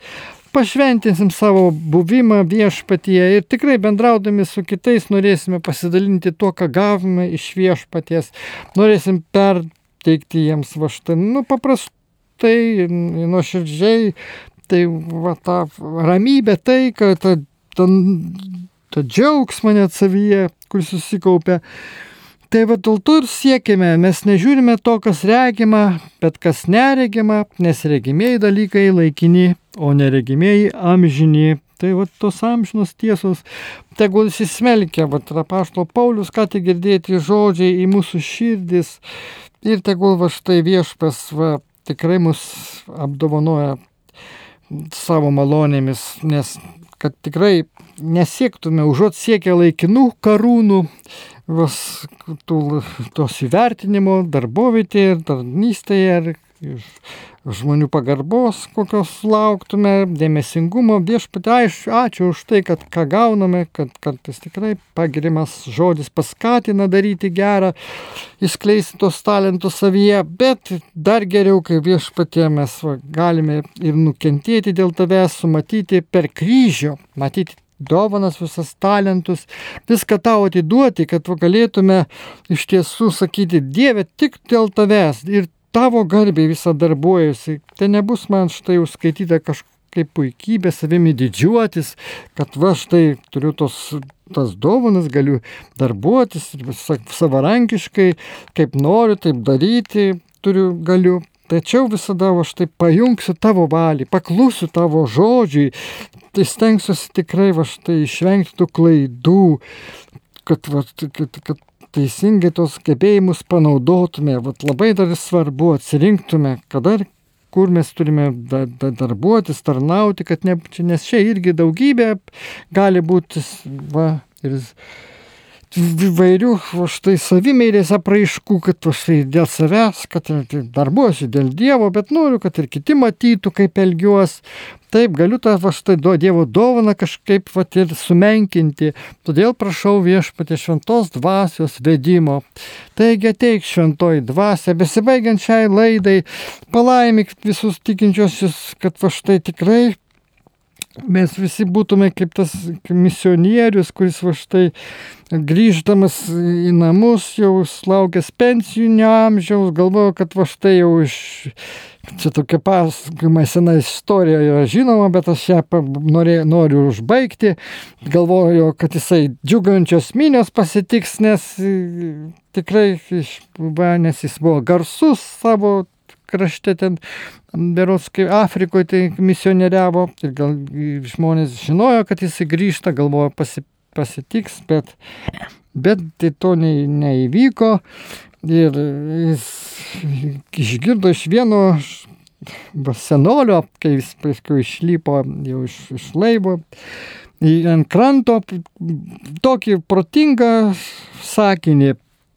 pašventinsim savo buvimą viešpatyje ir tikrai bendraudami su kitais norėsime pasidalinti tuo, ką gavome iš viešpaties, norėsim perteikti jiems va štai, nu paprastai, nuoširdžiai tai va tą ramybę, tai, kad tą, tą, tą džiaugsmą net savyje, kuris susikaupia. Tai va dėl to ir siekime, mes nežiūrime to, kas regima, bet kas neregima, nes regimieji dalykai laikini, o neregimieji amžini. Tai va tos amžinos tiesos, tegul įsismelkia, va trapaštlo Paulius, ką tik girdėti žodžiai į mūsų širdis ir tegul va štai viešpas va tikrai mus apdovanoja savo malonėmis, nes kad tikrai nesiektume, užuot siekę laikinų karūnų, vas, tų, tos įvertinimo darbovietėje tarnystėje, ar žmonių pagarbos, kokios lauktume, dėmesingumo, viešpatė, ačiū už tai, kad ką gauname, kad kartais tikrai pagirimas žodis paskatina daryti gerą, įskleisti tos talentus savyje, bet dar geriau, kai viešpatė mes va, galime ir nukentėti dėl tavęs, sumatyti per kryžių, matyti dovanas, visas talentus, viską tau atiduoti, kad galėtume iš tiesų sakyti, Dieve, tik dėl tavęs ir tavo garbė visą darbuojasi. Tai nebus man štai užskaityta kažkaip puikybė, savimi didžiuotis, kad va štai turiu tos, tas dovanas, galiu darbuotis savarankiškai, kaip noriu, taip daryti, turiu, galiu. Tačiau visada aš taip pajungsiu tavo valį, paklusiu tavo žodžiui, tai stengsiuosi tikrai va štai išvengti tų klaidų, kad, va, kad, kad teisingai tos gebėjimus panaudotume, vat labai dar svarbu atsirinktume, kada ir kur mes turime da, da, darbuotis, tarnauti, kad ne, nes čia irgi daugybė gali būti va, ir įvairių štai savimėlės apraiškų, kad štai dėl savęs, kad darbuosi dėl Dievo, bet noriu, kad ir kiti matytų, kaip elgiuos. Taip, galiu tą va štai do Dievo dovaną kažkaip va ir sumenkinti. Todėl prašau viešpatė šventos dvasios vedimo. Taigi ateik šventoji dvasia, besibaigiant šiai laidai, palaimik visus tikinčiosius, kad va štai tikrai mes visi būtume kaip tas misionierius, kuris va štai grįždamas į namus, jau slaukęs pensinio amžiaus, galvoju, kad va štai jau iš... Čia tokia pasakojama sena istorija yra žinoma, bet aš ją norė, noriu užbaigti. Galvoju, kad jisai džiugančios minios pasitiks, nes tikrai, nes jis buvo garsus savo krašte ten, beros, kai Afrikoje tai misionieriavo ir gal žmonės žinojo, kad jis grįžta, galvojo pasi, pasitiks, bet, bet tai to ne, neįvyko ir jis išgirdo iš vieno senolio, kai jis paskui išlipo jau iš, iš laivo, ant kranto tokį protingą sakinį.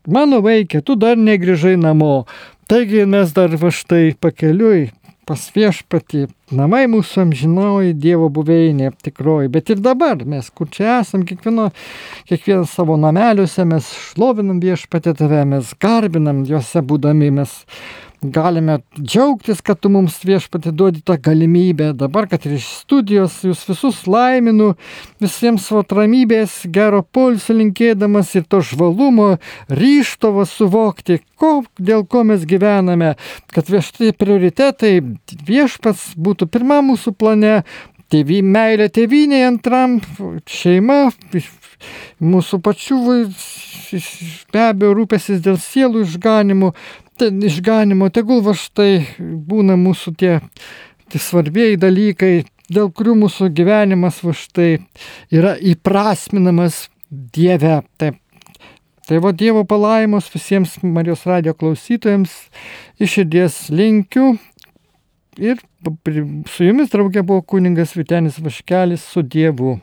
Mano vaikė, tu dar negrįžai namo, Taigi mes dar va štai pakeliui pas viešpatį, namai mūsų amžinoji Dievo buveinė tikroji, bet ir dabar mes, kur čia esam, kiekvieno, kiekvieną savo nameliuose mes šlovinam viešpatį tave, mes garbinam juose būdami, mes galime džiaugtis, kad tu mums viešpatį duodi tą galimybę. Dabar, kad ir iš studijos jūs visus laiminu, visiems savo ramybės, gero pulsų linkėdamas ir to žvalumo, ryštovo suvokti, ko, dėl ko mes gyvename, kad vieštai prioritetai viešpats būtų pirmą mūsų plane, tėvy, meilė tėvynė antram, šeima, mūsų pačių be abejo rūpesis dėl sielų išganimų, ten išganimo, tegul va štai būna mūsų tie, tie svarbėjai dalykai, dėl kurių mūsų gyvenimas va štai yra įprasminamas Dieve. Taip. Tai va Dievo palaimos visiems Marijos radio klausytojams iš širdies linkiu. Ir su jumis draugė buvo kuningas Vitenis Vaškelis su Dievu.